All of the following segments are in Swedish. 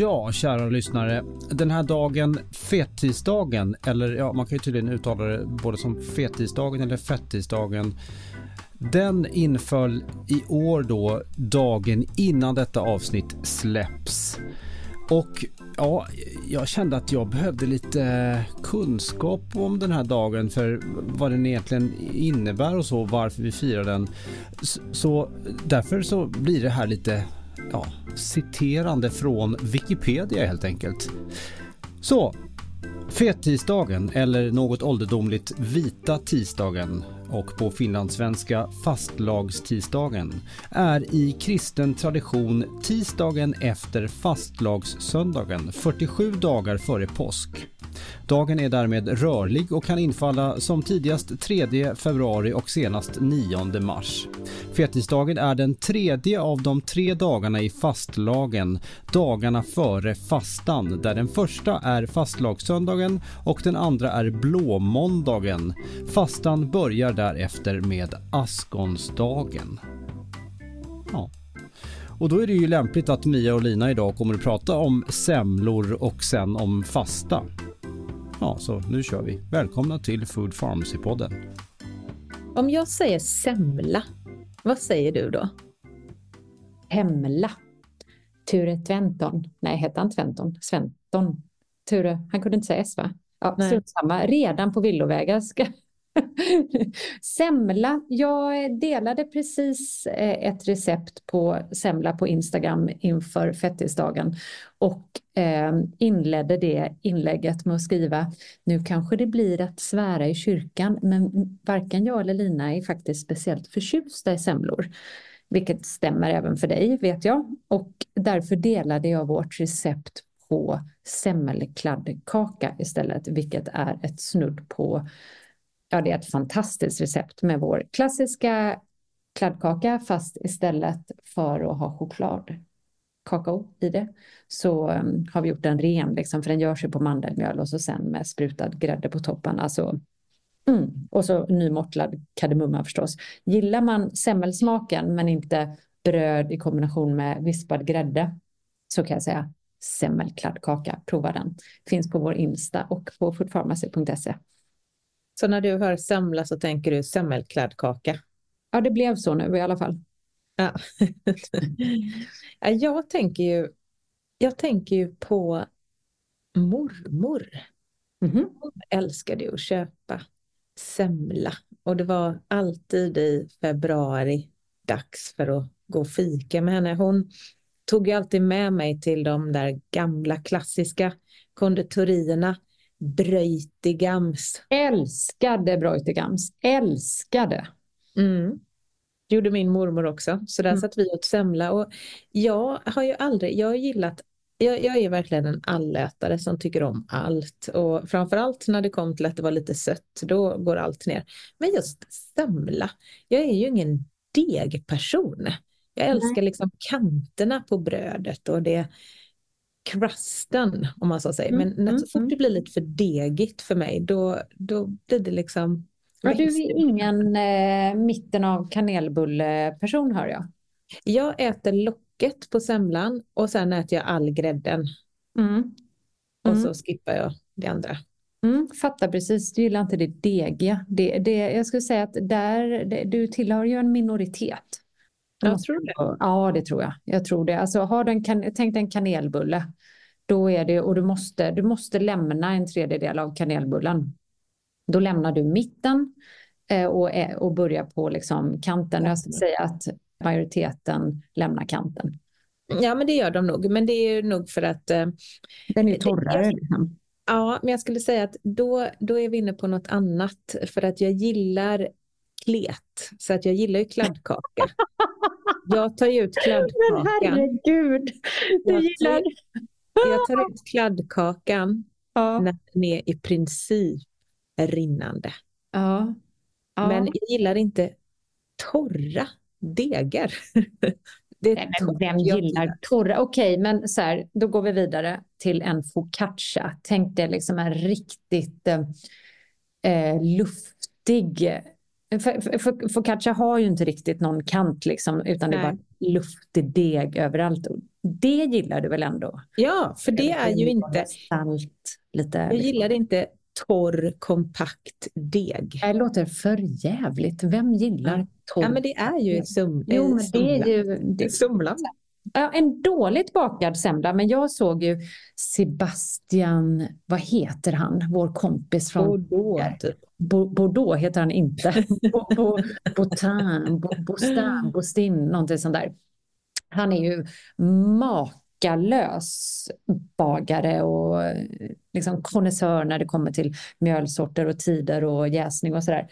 Ja, kära lyssnare. Den här dagen, fettisdagen, eller ja, man kan ju tydligen uttala det både som fettisdagen eller fettisdagen. Den inföll i år då dagen innan detta avsnitt släpps. Och ja, jag kände att jag behövde lite kunskap om den här dagen för vad den egentligen innebär och så, varför vi firar den. Så därför så blir det här lite ja, citerande från Wikipedia helt enkelt. Så, Fettisdagen eller något ålderdomligt Vita tisdagen och på finlandssvenska fastlagstisdagen, är i kristen tradition tisdagen efter fastlagssöndagen 47 dagar före påsk. Dagen är därmed rörlig och kan infalla som tidigast 3 februari och senast 9 mars. Fettisdagen är den tredje av de tre dagarna i fastlagen, dagarna före fastan, där den första är fastlagssöndagen och den andra är blåmåndagen. Fastan börjar därefter med askonsdagen. Ja. Och då är det ju lämpligt att Mia och Lina idag kommer att prata om semlor och sen om fasta. Ja, så nu kör vi. Välkomna till Food Pharmacy-podden. Om jag säger semla, vad säger du då? Hemla. Ture Tventon. Nej, hette han Tventon? Sventon. Ture, han kunde inte säga S va? Ja, strunt samma. Redan på villovägar ska semla. Jag delade precis eh, ett recept på semla på Instagram inför fettisdagen och eh, inledde det inlägget med att skriva nu kanske det blir att svära i kyrkan men varken jag eller Lina är faktiskt speciellt förtjusta i semlor. Vilket stämmer även för dig vet jag och därför delade jag vårt recept på semmelkladdkaka istället, vilket är ett snudd på ja, det är ett fantastiskt recept med vår klassiska kladdkaka fast istället för att ha chokladkakao i det så um, har vi gjort den ren liksom för den görs ju på mandelmjöl och så sen med sprutad grädde på toppen. Alltså, mm. Och så nymortlad kardemumma förstås. Gillar man semmelsmaken men inte bröd i kombination med vispad grädde så kan jag säga semmelkladdkaka, prova den. Finns på vår Insta och på foodpharmacy.se. Så när du hör semla så tänker du semmelkladdkaka? Ja, det blev så nu i alla fall. Ja. jag tänker ju, jag tänker ju på mormor. Mm -hmm. Hon älskade att köpa semla och det var alltid i februari dags för att gå och fika med henne. Hon tog ju alltid med mig till de där gamla klassiska konditorierna Breutigams. Älskade Breutigams. Älskade. Mm. gjorde min mormor också. Så där mm. satt vi åt semla. Och jag har ju aldrig, jag har gillat jag, jag, är verkligen en allätare som tycker om allt och framförallt när det kom till att det var lite sött, då går allt ner. Men just semla, jag är ju ingen degperson. Jag älskar liksom kanterna på brödet och det, crusten om man så säger. Men mm, så fort mm. det blir lite för degigt för mig då, då blir det liksom... Ja, du är ingen eh, mitten av kanelbulle-person hör jag. Jag äter locket på semlan och sen äter jag all grädden. Mm. Och så mm. skippar jag det andra. Mm, fattar precis, du gillar inte det degiga. Det, det, jag skulle säga att där, det, du tillhör ju en minoritet. Jag tror det. Ja, det tror jag. Jag tror det. Alltså, har du en kan... tänk dig en kanelbulle. Då är det, och du måste, du måste lämna en tredjedel av kanelbullen. Då lämnar du mitten eh, och, och börjar på liksom kanten. Jag skulle säga att majoriteten lämnar kanten. Ja, men det gör de nog. Men det är nog för att... Eh, Den är torrare. Liksom. Ja, men jag skulle säga att då, då är vi inne på något annat. För att jag gillar klet. Så att jag gillar ju kladdkaka. Jag tar ju ut kladdkakan. Men herregud, du jag gillar... Tar, jag tar ut kladdkakan Ja. när den är i princip rinnande. Ja. ja. Men jag gillar inte torra degar. Det Nej, men vem gillar torra? Okej, men så här, då går vi vidare till en focaccia. Tänk dig liksom en riktigt eh, luftig... För, för, focaccia har ju inte riktigt någon kant liksom, utan det är Nej. bara luftig deg överallt. Det gillar du väl ändå? Ja, för det är ju inte... Salt, lite... Jag gillar inte torr, kompakt deg. Det låter för jävligt. Vem gillar torr? Ja, men det är ju sum, Jo, men det är ju... Det, sumlan. En dåligt bakad semla, men jag såg ju Sebastian, vad heter han, vår kompis från då, typ. Bo- Bordeaux heter han inte. Bo- Bo- Botin, Bo- Bostin, någonting sånt där. Han är ju makalös bagare och liksom konnässör när det kommer till mjölsorter och tider och jäsning och sådär.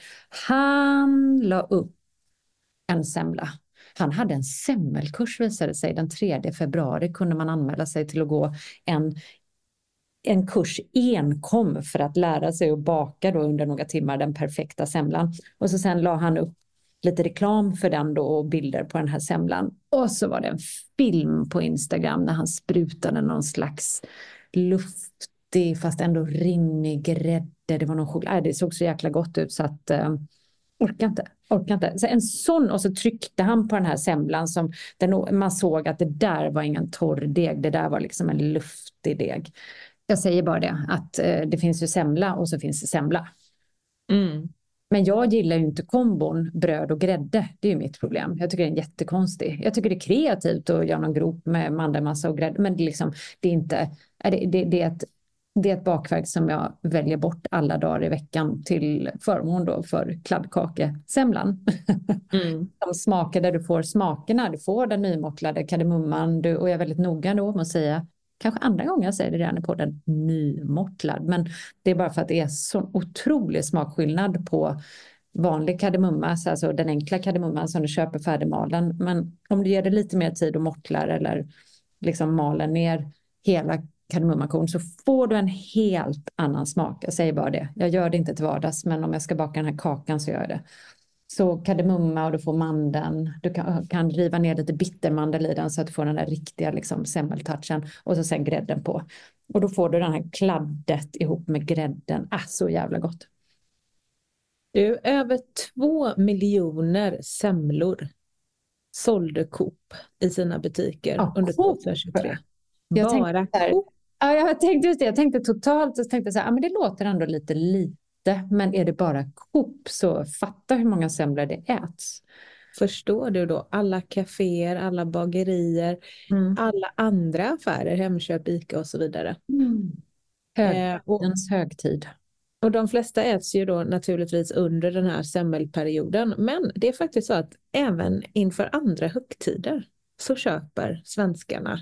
Han la upp en semla. Han hade en semmelkurs visade det sig. Den 3 februari kunde man anmäla sig till att gå en, en kurs enkom för att lära sig att baka då under några timmar den perfekta semlan. Och så sen la han upp lite reklam för den då och bilder på den här semlan. Och så var det en film på Instagram när han sprutade någon slags luftig fast ändå rinnig grädde. Det var någon choklad. Äh, Det såg så jäkla gott ut så att eh, orkar inte. Orkar inte. Så en sån och så tryckte han på den här semlan som den, man såg att det där var ingen torr deg. Det där var liksom en luftig deg. Jag säger bara det att eh, det finns ju semla och så finns det semla. Mm. Men jag gillar ju inte kombon bröd och grädde. Det är ju mitt problem. Jag tycker det är jättekonstigt. Jag tycker det är kreativt att göra någon grop med mandelmassa och grädde. Men det är, liksom, det är inte... Det, det, det, är ett, det är ett bakverk som jag väljer bort alla dagar i veckan till förmån då för kladdkakesemlan. Mm. De smaker där du får smakerna. Du får den nymottlade kardemumman. Du, och jag är väldigt noga då med att säga Kanske andra gånger jag säger det redan på den nymottlad. Men det är bara för att det är så otrolig smakskillnad på vanlig kardemumma, så alltså den enkla kardemumman som du köper färdigmalen. Men om du ger det lite mer tid och mottlar eller liksom maler ner hela kardemummakorn så får du en helt annan smak. Jag säger bara det. Jag gör det inte till vardags, men om jag ska baka den här kakan så gör jag det. Så kardemumma och du får mandeln. Du kan, kan riva ner lite bittermandel i den så att du får den där riktiga liksom, semmeltouchen. Och så sen grädden på. Och då får du den här kladdet ihop med grädden. Ah, så jävla gott. Du, över två miljoner semlor sålde Coop i sina butiker Ja, under Coop. 2023. Jag Bara Coop. Ja, jag tänkte just det. Jag tänkte totalt så tänkte så här, ah, men det låter ändå lite lite. Men är det bara Coop så fatta hur många semlor det äts. Förstår du då? Alla kaféer, alla bagerier, alla andra affärer, Hemköp, Ica och så vidare. Mm. Eh, och, högtid. och de flesta äts ju då naturligtvis under den här semmelperioden. Men det är faktiskt så att även inför andra högtider så köper svenskarna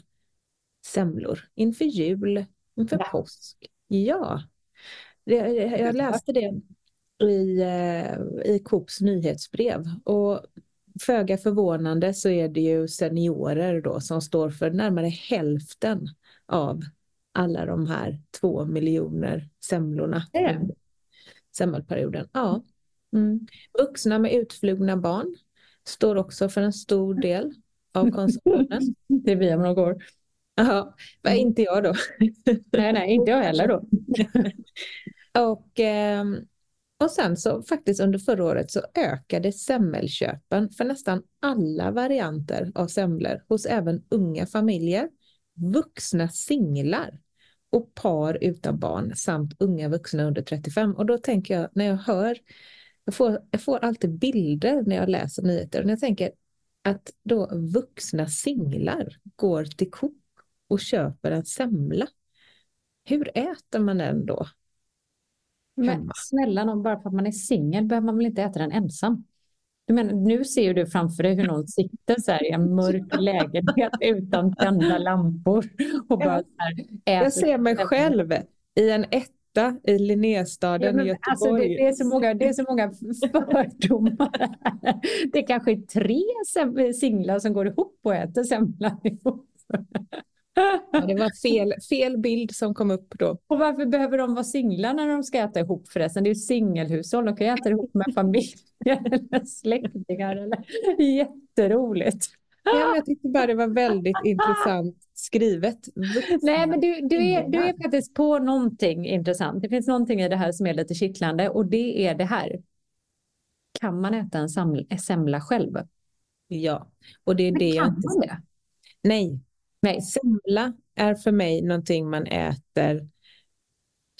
semlor. Inför jul, inför Ja. påsk. Ja, jag läste det i, eh, i Coops nyhetsbrev. Och föga förvånande så är det ju seniorer då som står för närmare hälften av alla de här två miljoner semlorna semmelperioden. Ja, Mm. vuxna med utflugna barn står också för en stor del av konsumtionen. Det är vi om några år. Ja, vad inte jag då. Nej, nej, inte jag heller då. Och, ehm, och sen så faktiskt under förra året så ökade semmelköpen för nästan alla varianter av semlor hos även unga familjer, vuxna singlar och par utan barn samt unga vuxna under 35. Och då tänker jag när jag hör, jag får, jag får alltid bilder när jag läser nyheter och jag tänker att då vuxna singlar går till Coop och köper en semla. Hur äter man den då? Men Hemma. snälla någon, bara för att man är singel behöver man väl inte äta den ensam? Du menar, nu ser du framför dig hur någon sitter så här i en mörk lägenhet utan tända lampor och bara så här äter Jag ser mig själv i en etta i Linnéstaden Ja, i men, alltså, Göteborg. det, det, är så många, det är så många fördomar. Det är kanske tre sem- singlar som går ihop och äter semlan ihop. Ja, det var fel, fel bild som kom upp då. Och varför behöver de vara singlar när de ska äta ihop förresten? Det är ju singelhushåll, de kan ju äta ihop med familj eller släktingar. Eller... Jätteroligt. Ja, men jag tyckte bara det var väldigt intressant skrivet. Nej, men du, du, är, du är faktiskt på någonting intressant. Det finns någonting i det här som är lite kittlande och det är det här. Kan man äta en semla själv? Ja, och det är det jag kan inte... man det? Nej, Nej. semla är för mig någonting man äter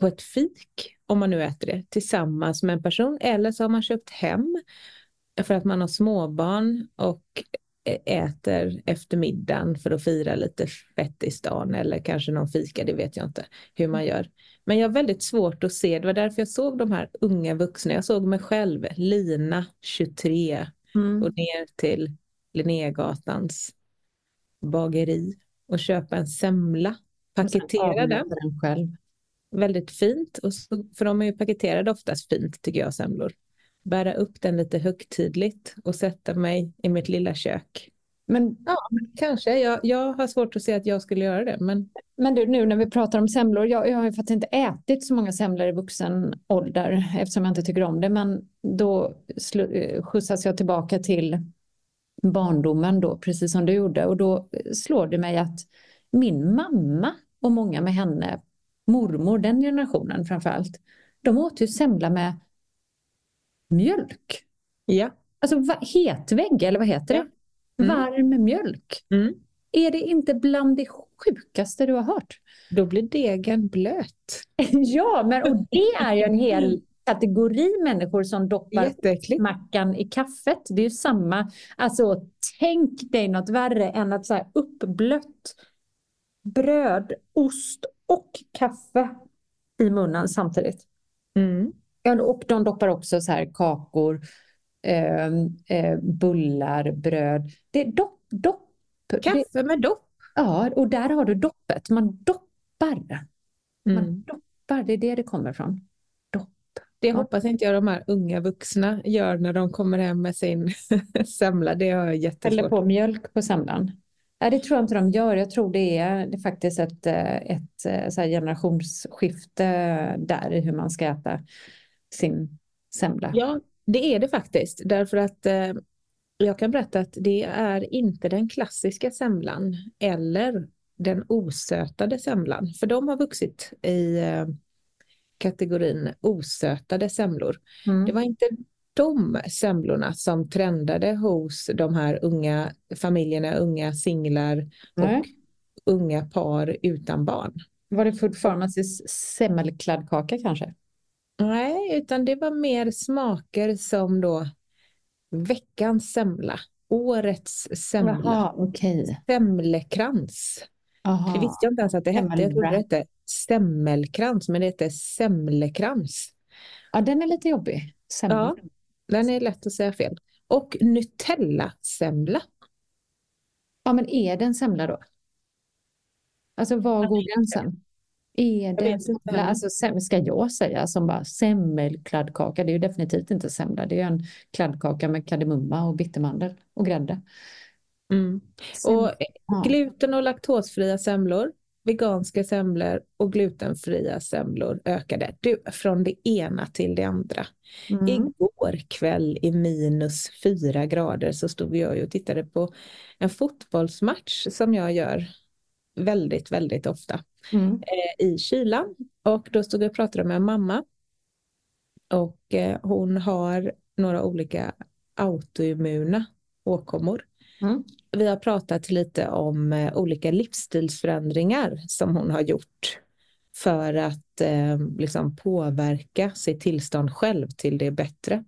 på ett fik, om man nu äter det, tillsammans med en person. Eller så har man köpt hem för att man har småbarn och äter efter middagen för att fira lite fett i stan eller kanske någon fika, det vet jag inte hur man gör. Men jag har väldigt svårt att se, det var därför jag såg de här unga vuxna, jag såg mig själv, Lina, 23, Mm. gå ner till Linnégatans bageri och köpa en semla, paketera den den själv. väldigt fint, och så, för de är ju paketerade oftast fint tycker jag, semlor. Bära upp den lite högtidligt och sätta mig i mitt lilla kök. Men, Kanske, jag, jag har svårt att se att jag skulle göra det, men men du, nu när vi pratar om semlor, jag, jag har ju faktiskt inte ätit så många semlor i vuxen ålder eftersom jag inte tycker om det, men då slu- eh, skjutsas jag tillbaka till barndomen då, precis som du gjorde, och då slår det mig att min mamma och många med henne, mormor, den generationen framför allt, de åt ju semla med mjölk. ja. Alltså hetvägg, eller vad heter det? Mm. Varm mjölk. Mm. Är det inte bland det sjukaste du har hört? Då blir degen blöt. ja, men och det är ju en hel kategori människor som doppar mackan i kaffet. Det är ju samma. Alltså, tänk dig något värre än att så här uppblött bröd, ost och kaffe i munnen samtidigt. Mm. Och de doppar också så här kakor, eh, eh, bullar, bröd. Det är dopp, dopp. Det, Kaffe med dopp. ja, och där har du doppet. Man doppar. Man Mm. doppar, det är det det kommer från. Det Ja. hoppas inte jag de här unga vuxna gör när de kommer hem med sin semla. Det har jag Eller jättesvårt på mjölk på semlan. Nej, det tror jag inte de gör. Jag tror det är, det är faktiskt ett, eh, ett eh, så generationsskifte där i hur man ska äta sin semla. Ja, det är det faktiskt. Därför att eh, jag kan berätta att det är inte den klassiska semlan eller den osötade semlan. För de har vuxit i eh, kategorin osötade semlor. Mm. Det var inte de semlorna som trendade hos de här unga familjerna, unga singlar Nej. och unga par utan barn. Var det Food Pharmacys semmelkladdkaka kanske? Nej, utan det var mer smaker som då veckans semla, årets semla, Jaha, okej. semlekrans. Det Aha. visste jag inte ens att det hette. Jag trodde det hette semmelkrans, men det hette semlekrans. Ja, den är lite jobbig. Ja. Den är lätt att säga fel. Och Nutella-semla. Ja, men är det en semla då? Alltså var går gränsen? Är det en semla? Alltså, sem- ska jag säga som bara semmelkladdkaka? Det är ju definitivt inte semla. Det är ju en kladdkaka med kardemumma och bittermandel och grädde. Mm. Och ja. gluten och laktosfria semlor, veganska semlor och glutenfria semlor ökade. Du, från det ena till det andra. Mm. Igår kväll i minus fyra grader så stod jag ju och tittade på en fotbollsmatch som jag gör väldigt, väldigt ofta Mm. eh, i kylan. Och då stod jag och pratade med mamma. Och eh, hon har några olika autoimmuna åkommor. Mm. Vi har pratat lite om eh, olika livsstilsförändringar som hon har gjort för att eh, liksom påverka sitt tillstånd själv till det bättre.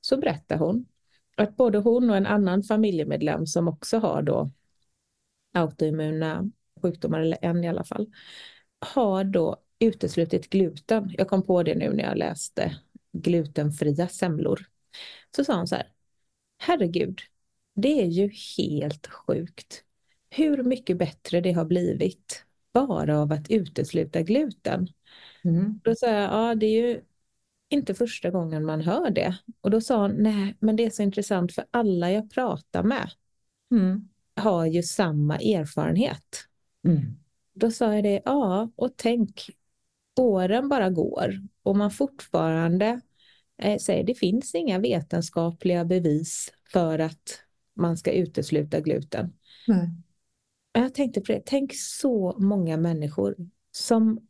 Så berättar hon att både hon och en annan familjemedlem som också har då autoimmuna sjukdomar, eller en i alla fall, har då uteslutit gluten. Jag kom på det nu när jag läste glutenfria semlor. Så sa hon så här, herregud, det är ju helt sjukt hur mycket bättre det har blivit bara av att utesluta gluten. Mm. Då sa jag, ja det är ju inte första gången man hör det. Och då sa hon, nej men det är så intressant för alla jag pratar med mm. har ju samma erfarenhet. Mm. Då sa jag det, ja och tänk, åren bara går och man fortfarande eh, säger det finns inga vetenskapliga bevis för att man ska utesluta gluten. Mm. Jag tänkte på det, tänk så många människor som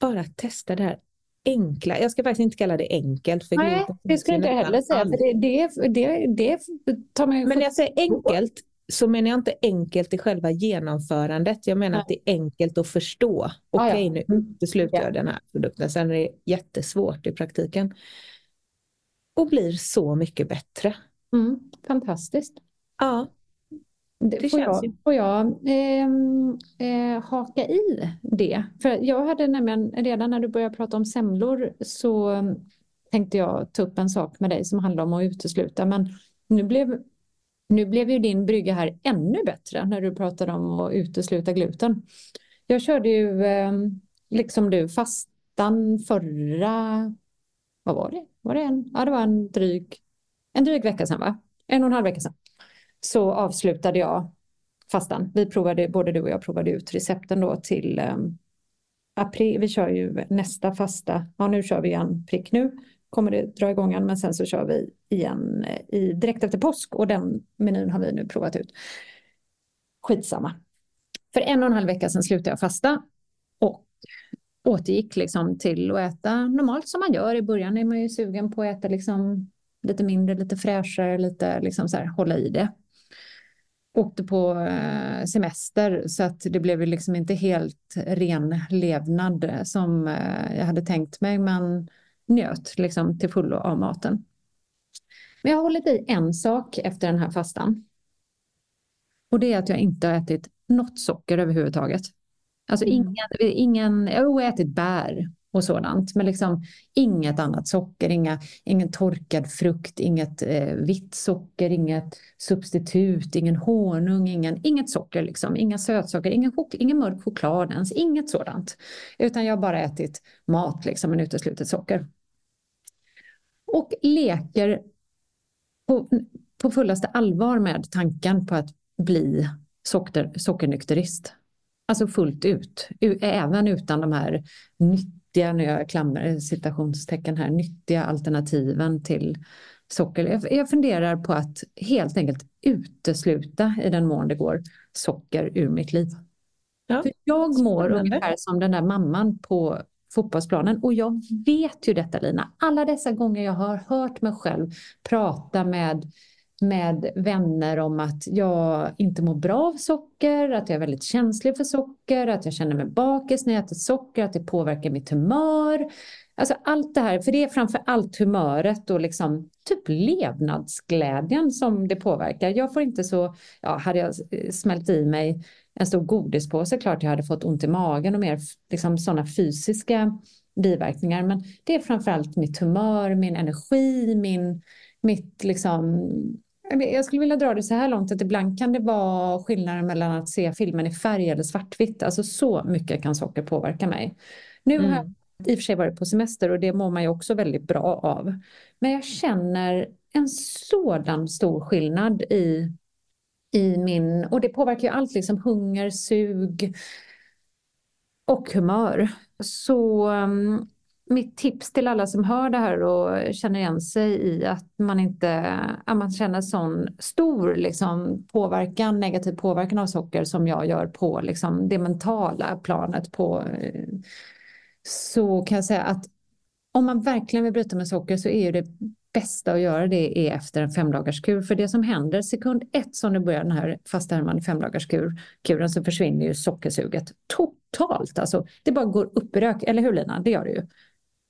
bara testar det här enkla, jag ska faktiskt inte kalla det enkelt. För Nej, det skulle jag inte heller säga, för det, det, det, det tar man Men när jag säger enkelt så menar jag inte enkelt i själva genomförandet. Jag menar Nej. att det är enkelt att förstå. Okej, okay, ah, ja. nu utesluter jag den här produkten. Sen är det jättesvårt i praktiken. Och blir så mycket bättre. Mm, fantastiskt. Ja. Det, det får, jag, får jag eh, eh, haka i det? För jag hade nämligen, redan när du började prata om semlor så tänkte jag ta upp en sak med dig som handlar om att utesluta. Men nu blev, nu blev ju din brygga här ännu bättre när du pratade om att utesluta gluten. Jag körde ju, eh, liksom du, fastan förra, vad var det? Var det en? Ja, det var en dryg, en dryg vecka sedan va? En och en halv vecka sedan så avslutade jag fastan. Vi provade, både du och jag provade ut recepten då till um, april. Vi kör ju nästa fasta. Ja, nu kör vi igen prick nu. Kommer det dra igång igen, men sen så kör vi igen eh, i, direkt efter påsk och den menyn har vi nu provat ut. Skitsamma. För en och en halv vecka sedan slutade jag fasta och återgick liksom till att äta normalt som man gör. I början är man ju sugen på att äta liksom lite mindre, lite fräschare, lite liksom så här, hålla i det åkte på eh, semester så att det blev ju liksom inte helt ren levnad som eh, jag hade tänkt mig men njöt liksom till fullo av maten. Men jag har hållit i en sak efter den här fastan. Och det är att jag inte har ätit något socker överhuvudtaget. Alltså mm. ingen, ingen, jag har ätit bär och sådant. Men liksom inget annat socker, inga, ingen torkad frukt, inget eh, vitt socker, inget substitut, ingen honung, ingen, inget socker, liksom, inga sötsaker, ingen, ingen mörk choklad ens, inget sådant. Utan jag har bara ätit mat, liksom, men uteslutet socker. Och leker på, på fullaste allvar med tanken på att bli socker, sockernykterist. Alltså fullt ut, även utan de här nyttiga, nu jag klamrar citationstecken här, nyttiga alternativen till socker. Jag funderar på att helt enkelt utesluta i den mån det går socker ur mitt liv. Ja. För jag mår ungefär som den där mamman på fotbollsplanen och jag vet ju detta Lina. Alla dessa gånger jag har hört mig själv prata med med vänner om att jag inte mår bra av socker, att jag är väldigt känslig för socker, att jag känner mig bakis när jag äter socker, att det påverkar mitt humör. Alltså allt det här, för det är framför allt humöret och liksom typ levnadsglädjen som det påverkar. Jag får inte så, ja, hade jag smält i mig en stor godispåse, klart jag hade fått ont i magen och mer liksom sådana fysiska biverkningar. Men det är framför allt mitt humör, min energi, min, mitt liksom jag skulle vilja dra det så här långt att ibland kan det vara skillnaden mellan att se filmen i färg eller svartvitt. Alltså så mycket kan socker påverka mig. Nu mm. har jag i och för sig varit på semester och det mår man ju också väldigt bra av. Men jag känner en sådan stor skillnad i, i min, och det påverkar ju allt, liksom hunger, sug och humör. Så um, mitt tips till alla som hör det här och känner igen sig i att man inte att man känner sån stor liksom, påverkan, negativ påverkan av socker som jag gör på liksom, det mentala planet. På, så kan jag säga att om man verkligen vill bryta med socker så är det bästa att göra det är efter en femdagarskur. För det som händer sekund ett som du börjar den här fastärmade femdagarskuren så försvinner ju sockersuget totalt. Alltså, det bara går upp i rök, eller hur Lina? Det gör det ju.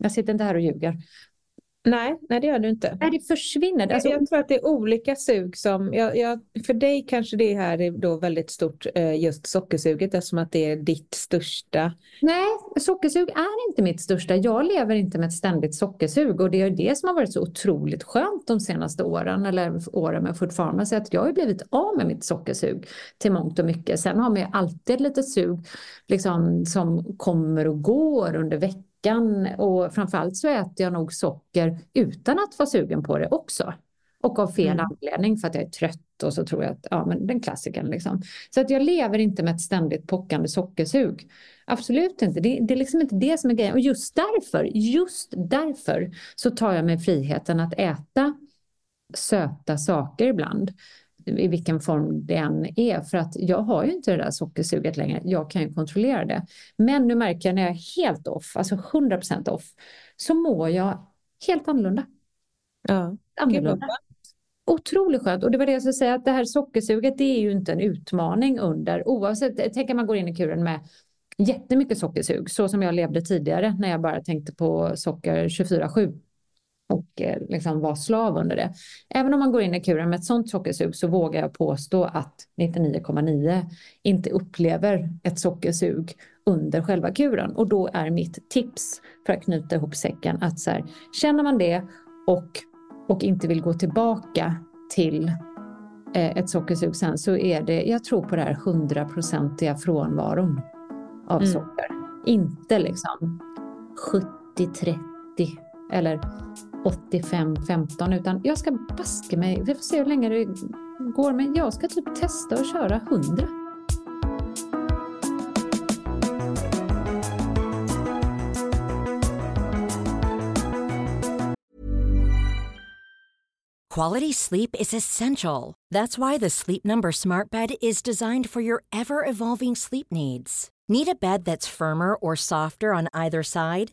Jag sitter inte här och ljuger. Nej, nej det gör du inte. Nej, det försvinner. Alltså, jag tror att det är olika sug som, jag, jag, för dig kanske det här är då väldigt stort, eh, just sockersuget eftersom att det är ditt största. Nej, sockersug är inte mitt största. Jag lever inte med ett ständigt sockersug och det är det som har varit så otroligt skönt de senaste åren, eller åren med fortfarande, så att jag har blivit av med mitt sockersug till mångt och mycket. Sen har man ju alltid ett litet sug liksom, som kommer och går under veckan veckan och framförallt så äter jag nog socker utan att vara sugen på det också. Och av fel mm. anledning för att jag är trött och så tror jag att, ja men den klassiken liksom. Så att jag lever inte med ett ständigt pockande sockersug. Absolut inte, det, det är liksom inte det som är grejen. Och just därför, just därför så tar jag mig friheten att äta söta saker ibland i vilken form det än är. För att jag har ju inte det där sockersuget längre. Jag kan ju kontrollera det. Men nu märker jag när jag är helt off, alltså 100% off, så mår jag helt annorlunda. Ja, annorlunda. Otroligt skönt. Och det var det jag skulle säga, att det här sockersuget det är ju inte en utmaning under, oavsett, tänk att man går in i kuren med jättemycket sockersug, så som jag levde tidigare när jag bara tänkte på socker 24-7 och eh, liksom vara slav under det. Även om man går in i kuren med ett sånt sockersug så vågar jag påstå att 99,9 inte upplever ett sockersug under själva kuren. Och då är mitt tips för att knyta ihop säcken att så här, känner man det och, och inte vill gå tillbaka till eh, ett sockersug sen så är det, jag tror på det här hundraprocentiga frånvaron av mm. socker. Inte liksom 70-30 eller 85-15 utan jag ska baska mig, vi får se hur länge det går men jag ska typ testa att köra 100. Quality sleep is essential. That's why the Sleep Number smart bed is designed for your ever-evolving sleep needs. Need a bed that's firmer or softer on either side?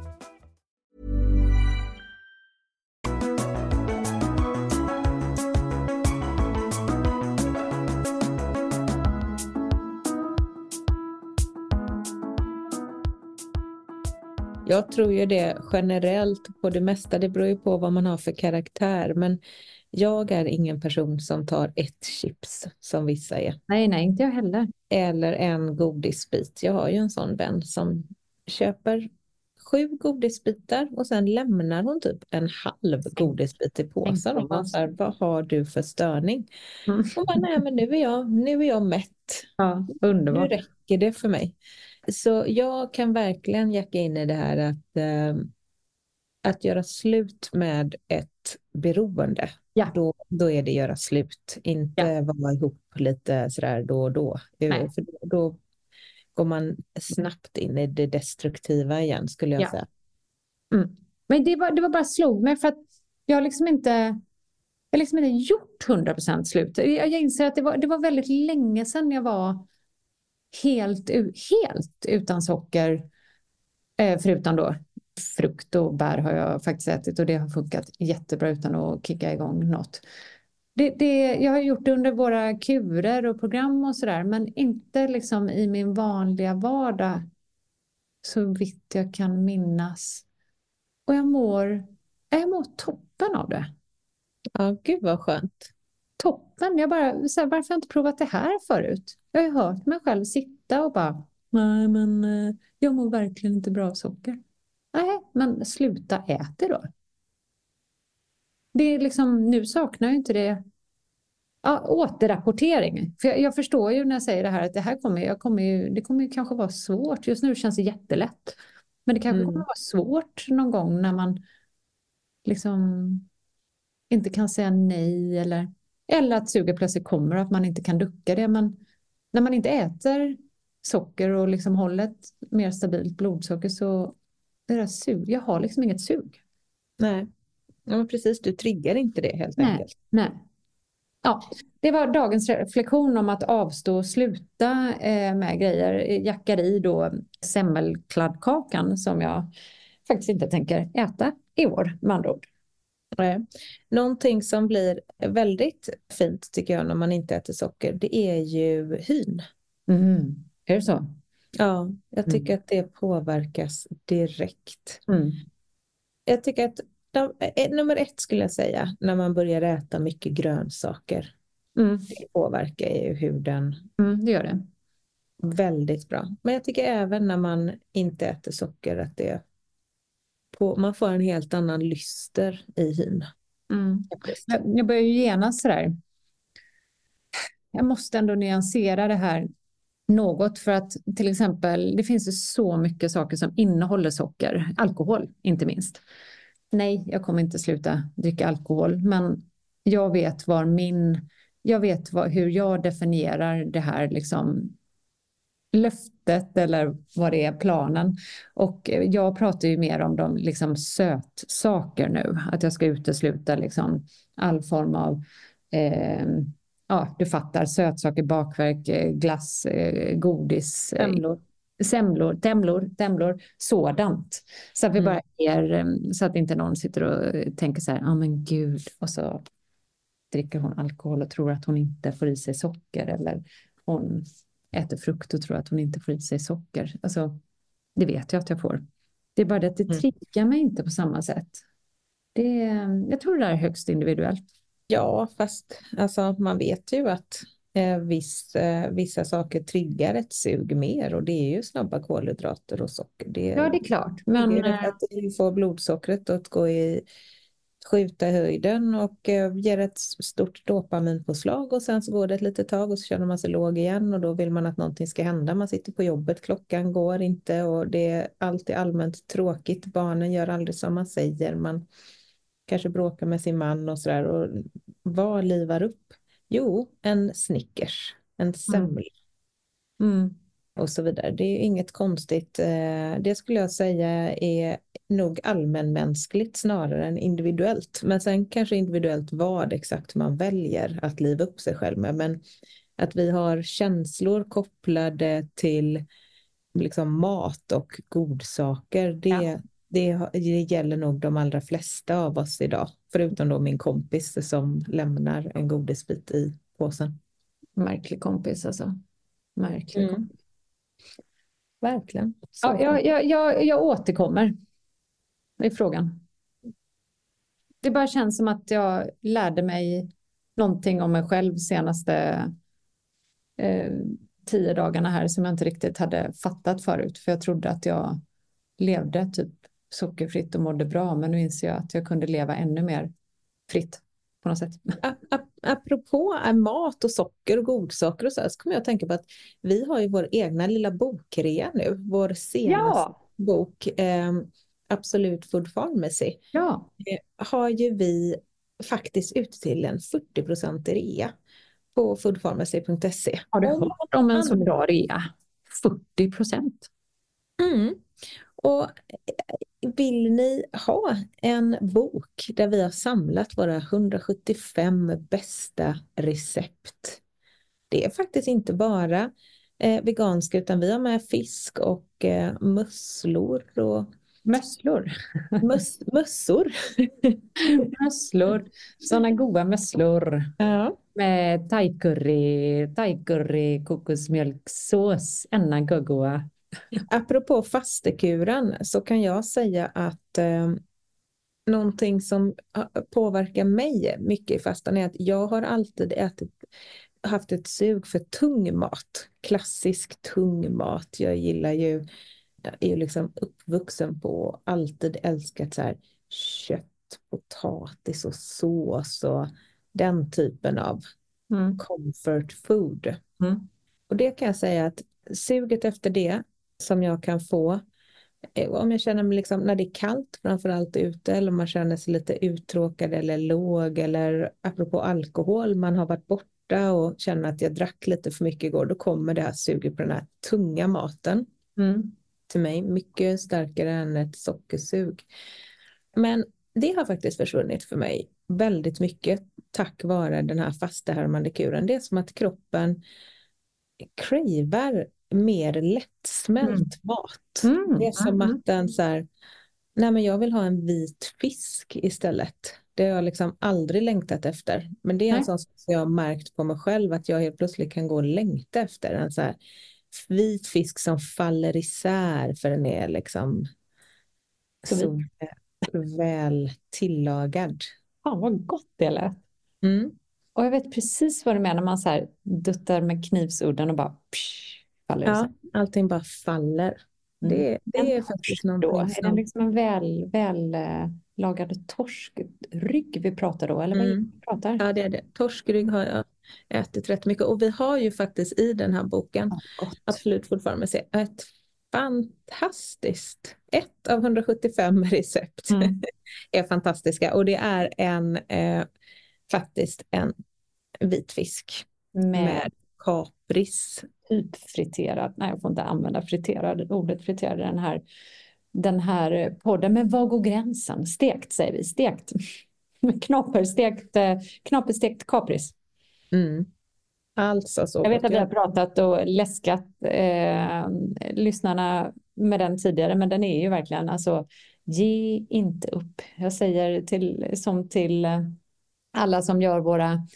Jag tror ju det generellt på det mesta, det beror ju på vad man har för karaktär, men jag är ingen person som tar ett chips som vissa är. Nej, nej, inte jag heller. Eller en godisbit. Jag har ju en sån vän som köper sju godisbitar och sen lämnar hon typ en halv godisbit i påsen. Och man säger, vad har du för störning? Mm. Hon bara, nej men nu är jag, nu är jag mätt. Ja, underbart. Nu räcker det för mig. Så jag kan verkligen jacka in i det här att, eh, att göra slut med ett beroende. Ja. Då, då är det göra slut, inte ja. vara ihop lite sådär då och då. Nej. För då, då går man snabbt in i det destruktiva igen skulle jag ja. säga. Mm. Men det var, det var bara slog mig för att jag liksom inte jag liksom inte gjort 100% slut. Jag, jag inser att det var, det var väldigt länge sedan jag var helt, helt utan socker. Eh, förutom då frukt och bär har jag faktiskt ätit och det har funkat jättebra utan att kicka igång något. Det, det, jag har gjort det under våra kurer och program och sådär men inte liksom i min vanliga vardag så vitt jag kan minnas. Och jag mår, jag mår toppen av det. Ja, gud vad skönt. Toppen. Jag bara, så här, varför har jag inte provat det här förut? Jag har ju hört mig själv sitta och bara, nej men eh, jag mår verkligen inte bra av socker. Nej, men sluta äta då. det är liksom, nu saknar jag inte det Ja, återrapportering. För jag, jag, förstår ju när jag säger det här att det här kommer, jag kommer ju, det kommer ju kanske vara svårt. Just nu känns det jättelätt. Men det kanske mm. kommer vara svårt någon gång när man liksom inte kan säga nej eller, eller att suget plötsligt kommer och att man inte kan ducka det. Men när man inte äter socker och liksom håller ett mer stabilt blodsocker så är det sug. Jag har liksom inget sug. Nej, ja, precis. Du triggar inte det helt nej, enkelt. Nej. Ja, det var dagens reflektion om att avstå och sluta eh, med grejer. Jackar i då semmelkladdkakan som jag faktiskt inte tänker äta i år med andra ord. Någonting som blir väldigt fint tycker jag när man inte äter socker det är ju hyn. Mm. Är det så? Ja, jag mm. tycker mm. att det påverkas direkt. Mm. Jag tycker att Eh, nummer ett skulle jag säga, när man börjar äta mycket grönsaker. Mm. Det påverkar ju huden. Mm, det gör det. Väldigt bra. Men jag tycker även när man inte äter socker att det på, man får en helt annan lyster i hyn. Mm. Jag börjar ju genast sådär. Jag måste ändå nyansera det här något för att till exempel det finns ju så mycket saker som innehåller socker, alkohol inte minst nej, jag kommer inte sluta dricka alkohol, men jag vet var min, jag vet vad, hur jag definierar det här liksom löftet eller vad det är, planen. Och jag pratar ju mer om de liksom sötsaker nu, att jag ska utesluta liksom all form av eh, ja, du fattar, sötsaker, bakverk, eh, glass, eh, godis. Eh, Ämlor semlor, temlor, temlor, sådant. Så att vi mm. bara ger, så att inte någon sitter och tänker så här, ja ah, men gud, och så dricker hon alkohol och tror att hon inte får i sig socker eller hon äter frukt och tror att hon inte får i sig socker. Alltså, det vet jag att jag får. Det är bara det att det mm. triggar mig inte på samma sätt. Det, jag tror det är högst individuellt. Ja, fast alltså, man vet ju att Eh, viss, eh, vissa saker triggar ett sug mer och det är ju snabba kolhydrater och socker. Det, ja, det är klart. Men... Det är att du får blodsockret att gå i, skjuta i höjden och eh, ger ett stort dopaminpåslag och sen så går det ett litet tag och så känner man sig låg igen och då vill man att någonting ska hända. Man sitter på jobbet, klockan går inte och det är alltid allmänt tråkigt. Barnen gör aldrig som man säger. Man kanske bråkar med sin man och sådär och vad livar upp? Jo, en Snickers, en mm. semla mm. Och så vidare. Det är inget konstigt. Eh, det skulle jag säga är nog allmänmänskligt snarare än individuellt. Men sen kanske individuellt vad exakt man väljer att liva upp sig själv med. Men att vi har känslor kopplade till liksom mat och godsaker, det, ja. det, det gäller nog de allra flesta av oss idag. Förutom då min kompis som lämnar en godisbit i påsen. Märklig kompis alltså. Märklig mm. kompis. Verkligen. Ja, jag, jag, jag, jag återkommer i frågan. Det bara känns som att jag lärde mig någonting om mig själv senaste eh, tio dagarna här som jag inte riktigt hade fattat förut. För jag trodde att jag levde typ sockerfritt och mådde bra. Men nu inser jag att jag kunde leva ännu mer fritt på något sätt. Apropå mat och socker och godsaker och så, här, så kommer jag att tänka på att vi har ju vår egna lilla bokrea nu. Vår senaste ja. bok, eh, Absolut Food Pharmacy, ja. eh, har ju vi faktiskt ut till en 40% rea på foodpharmacy.se. Har du hört om en sån bra rea? 40 procent? Mm. Och eh, vill ni ha en bok där vi har samlat våra 175 bästa recept? Det är faktiskt inte bara eh, veganska utan vi har med fisk och eh, musslor och Mösslor. Möss, mössor. mösslor. Sådana goda mösslor. Ja. Med thai-curry, thai-curry, kokosmjölksås, enna gogoa. Apropå fastekuren så kan jag säga att eh, någonting som påverkar mig mycket i fastan är att jag har alltid ätit, haft ett sug för tung mat. Klassisk tung mat. Jag gillar ju, jag är ju liksom uppvuxen på alltid älskat så här kött potatis och sås och den typen av Mm. comfort food. Mm. Och det kan jag säga att suget efter det som jag kan få eh, om jag känner mig liksom när det är kallt framförallt ute eller om man känner sig lite uttråkad eller låg eller apropå alkohol man har varit borta och känner att jag drack lite för mycket igår då kommer det här suget på den här tunga maten Mm. till mig mycket starkare än ett sockersug. Men det har faktiskt försvunnit för mig väldigt mycket tack vare den här fastehärmande kuren. Det är som att kroppen cravar mer lättsmält mat. Mm. Det är som Mm. att den så här, nej men jag vill ha en vit fisk istället. Det har jag liksom aldrig längtat efter. Men det är en Nej. sån som jag har märkt på mig själv att jag helt plötsligt kan gå och längta efter en så här vit fisk som faller isär för den är liksom Så så väl tillagad. Fan vad gott det lät. Mm. Och jag vet precis vad du menar, man så här duttar med knivsudden och bara psh, faller det Ja, allting bara faller. Det, det En är faktiskt Då, någonting är det som... liksom en väl, väl lagad torskrygg vi pratar då, eller vad det Mm. pratar? Ja, det är det. Torskrygg har jag ätit rätt mycket. Och vi har ju faktiskt i den här boken, Ja, absolut fortfarande ett fantastiskt, ett av 175 recept Mm. är fantastiska. Och det är en, eh, faktiskt en vit fisk Med med kapris. Typ friterad, nej jag får inte använda friterad, ordet friterad den här, den här podden, men var går gränsen? Stekt säger vi, stekt. Knaperstekt, eh, knaperstekt kapris. Mm. Alltså så Jag vet att vi har pratat och läskat eh, lyssnarna med den tidigare, men den är ju verkligen alltså, ge inte upp. Jag säger till, som till alla som gör våra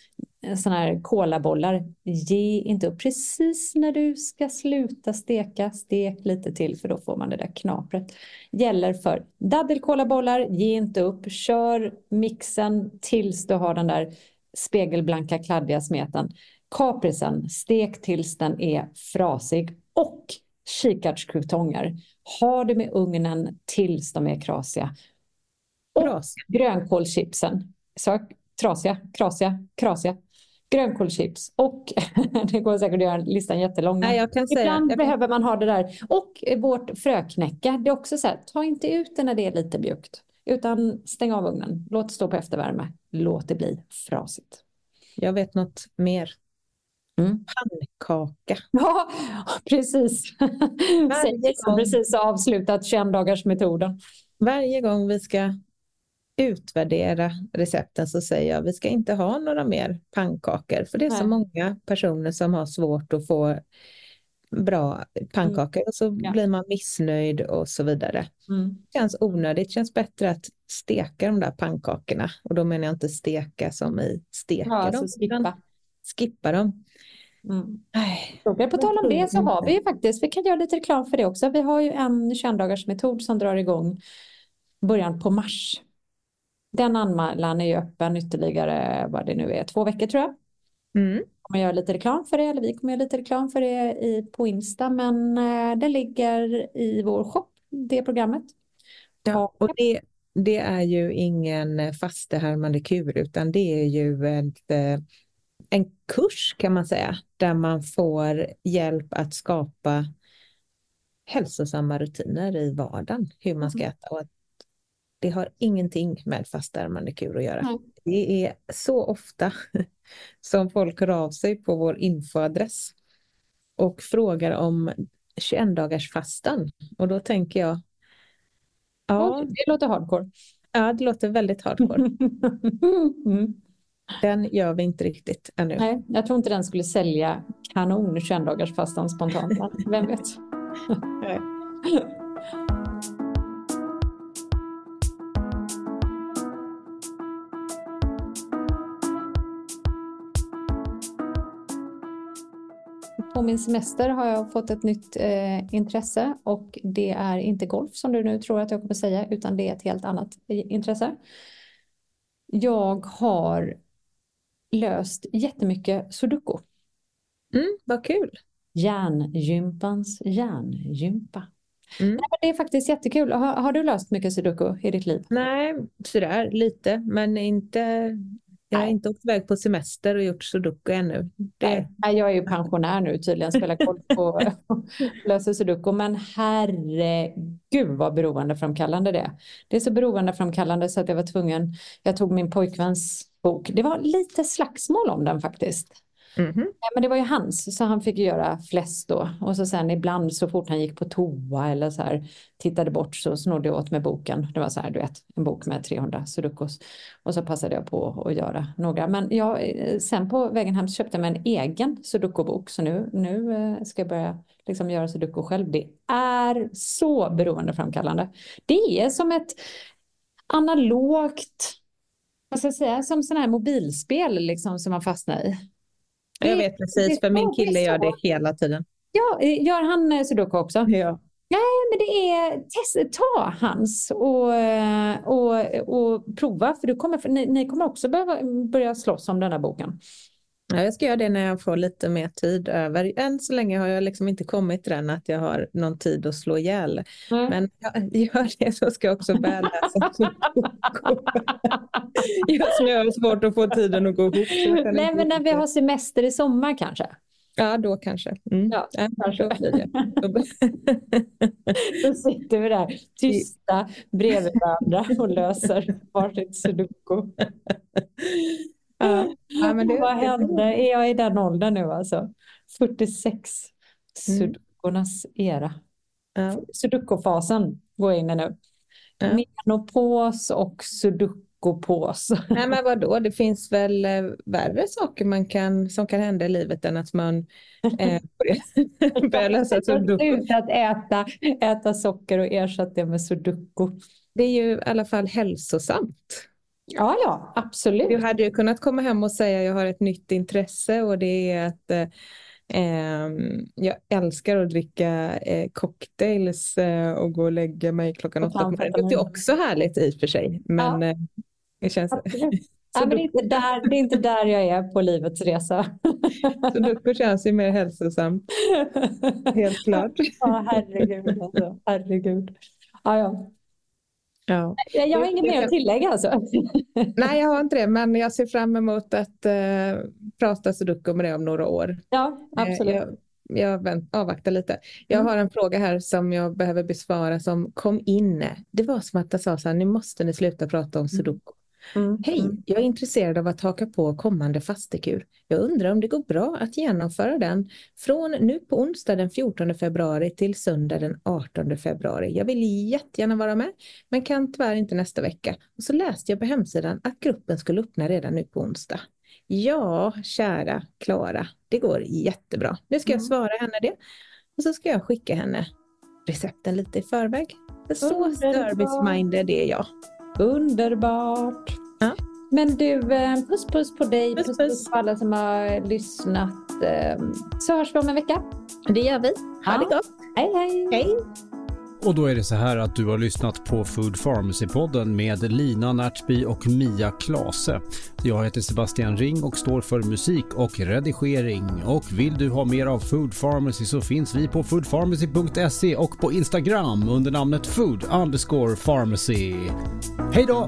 sådana här kolabollar, ge inte upp. Precis när du ska sluta steka, stek lite till för då får man det där knapret. Gäller för daddelkolabollar, ge inte upp. Kör mixen tills du har den där spegelblanka kladdiga smeten. Kaprisen, stek tills den är frasig. Och kikärtskrutonger, ha det med ugnen tills de är krasiga. Bra. Grönkålschipsen, så trasiga, krasiga, krasiga. Grönkålschips och det går säkert att göra listan jättelång. Nej, jag kan säga, Ibland jag, behöver man ha det där. Och vårt fröknäcke, det är också så här, ta inte ut det när det är lite mjukt. Utan stäng av ugnen, låt det stå på eftervärme, låt det bli frasigt. jag vet något mer. Mm. Pannkaka. Ja, precis. Som gång. precis avslutat 21 dagars metoden. Varje gång vi ska utvärdera recepten så säger jag vi ska inte ha några mer pannkakor för det är så Nej. många personer som har svårt att få bra pannkakor och så Ja. blir man missnöjd och så vidare. Mm. Det känns onödigt, det känns bättre att steka de där pannkakorna och då menar jag inte steka som i steka Ja, alltså dem, utan skippa. skippa dem. Mm. På tal om det så har vi ju faktiskt, vi kan göra lite reklam för det också. Vi har ju en 21 dagars metod som drar igång början på mars. Den anmälan är ju öppen ytterligare, vad det nu är, två veckor tror jag. Mm. kommer göra lite reklam för det, eller vi kommer göra lite reklam för det i, på Insta, men eh, det ligger i vår shop, det programmet. Ja, och det, det är ju ingen fastehärmande kur utan det är ju ett, eh, en kurs kan man säga där man får hjälp att skapa hälsosamma rutiner i vardagen, hur man ska äta. Och att det har ingenting med fastärmande kur att göra. Nej. Det är så ofta som folk hör av sig på vår infoadress och frågar om 21 dagars fastan. Och då tänker jag, ja, det låter hardcore. ja det låter väldigt hardcore. mm. Den gör vi inte riktigt ännu. Nej, jag tror inte den skulle sälja kanon 21 dagars fastan spontant, vem vet. På min semester har jag fått ett nytt eh, intresse och det är inte golf som du nu tror att jag kommer säga utan det är ett helt annat i- intresse. Jag har löst jättemycket sudoku. Mm, vad kul. Hjärngympans hjärngympa. Mm. Nej, det är faktiskt jättekul. Har, har, du löst mycket sudoku i ditt liv? Nej, sådär lite, men inte jag har inte åkt iväg på semester och gjort sudoku ännu. Det... Nej, jag är ju pensionär nu tydligen, spelar kort på löser sudoku. Men herregud vad beroendeframkallande det är. Det är så beroendeframkallande så att jag var tvungen, jag tog min pojkväns bok. Det var lite slagsmål om den faktiskt. Mm -hmm. Men det var ju hans, så han fick göra flest då. Och så sen ibland så fort han gick på toa eller så här tittade bort så snodde jag åt med boken. Det var så här, du vet, en bok med 300 sudokus. Och så passade jag på att göra några. Men jag, eh, sen på vägen hem så köpte jag mig en egen sudokubok. Så nu, nu eh, ska jag börja liksom göra sudoku själv. Det är så beroendeframkallande. Det är som ett analogt, vad ska jag säga, som sådana här mobilspel liksom som man fastnar i. Jag vet precis, för min kille gör det hela tiden. Ja, eh, gör han eh, sudoku också? Ja. Nej, men det är test, ta hans och, eh, och, och prova, för du kommer, ni, ni kommer också behöva börja slåss om den här boken. Ja, jag ska göra det när jag får lite mer tid över. Än så länge har jag liksom inte kommit till den att jag har någon tid att slå ihjäl. Mm. Men jag gör det så ska jag också börja läsa Just nu har jag svårt att få tiden att gå ihop. Nej, men när vi har semester i sommar kanske? Ja, då kanske. Mm. Ja, kanske. Då, blir det. då sitter vi där tysta bredvid varandra och löser varsitt sudoku. Ja. ja men det, Vad hände? Är jag i den åldern nu alltså? 46. Mm. Sudokornas era. Ja. Sudokufasen går jag in i nu. Ja. Menopos och sudokupås. Nej men vadå, det finns väl eh, värre saker man kan, som kan hända i livet än att man eh, börjar läsa sudoku. Slutat äta, äta socker och ersatt det med sudoku. Det är ju i alla fall hälsosamt. Ja, ja, absolut. Du hade ju kunnat komma hem och säga jag har ett nytt intresse och det är att eh, ehm, jag älskar att dricka eh, cocktails eh, och gå och lägga mig klockan och åtta. Det är också härligt i och för sig. Men ja. Eh, det känns... Ja, men det, är inte där, det är inte där jag är på livets resa. Så Ducko känns ju mer hälsosamt. Helt klart. Ja, herregud. Alltså. Herregud. Ja, ja. Ja. Jag har inget mer att tillägga alltså. Nej, jag har inte det, men jag ser fram emot att uh, prata sudoku med dig om några år. Ja, absolut. Jag, jag vänt, avvaktar lite. Jag mm. har en fråga här som jag behöver besvara som kom in. Det var som att jag sa så här, nu måste ni sluta prata om mm. sudoku. Mm. Hej, mm. jag är intresserad av att haka på kommande fastekur. Jag undrar om det går bra att genomföra den från nu på onsdag den 14 februari till söndag den 18 februari. Jag vill jättegärna vara med, men kan tyvärr inte nästa vecka. Och så läste jag på hemsidan att gruppen skulle öppna redan nu på onsdag. Ja, kära Klara, det går jättebra. Nu ska jag mm. svara henne det och så ska jag skicka henne recepten lite i förväg. Så service-minded är jag. Underbart. Ja. Men du, eh, puss puss på dig, puss puss, puss på alla som har lyssnat. Eh, så hörs vi om en vecka. Det gör vi. Ha ja. det gott. Hej hej. Hej. Och då är det så här att du har lyssnat på Food Pharmacy-podden med Lina Närtby och Mia Klase. Jag heter Sebastian Ring och står för musik och redigering. Och vill du ha mer av Food Pharmacy så finns vi på foodpharmacy.se och på Instagram under namnet food underscore pharmacy. Hej då!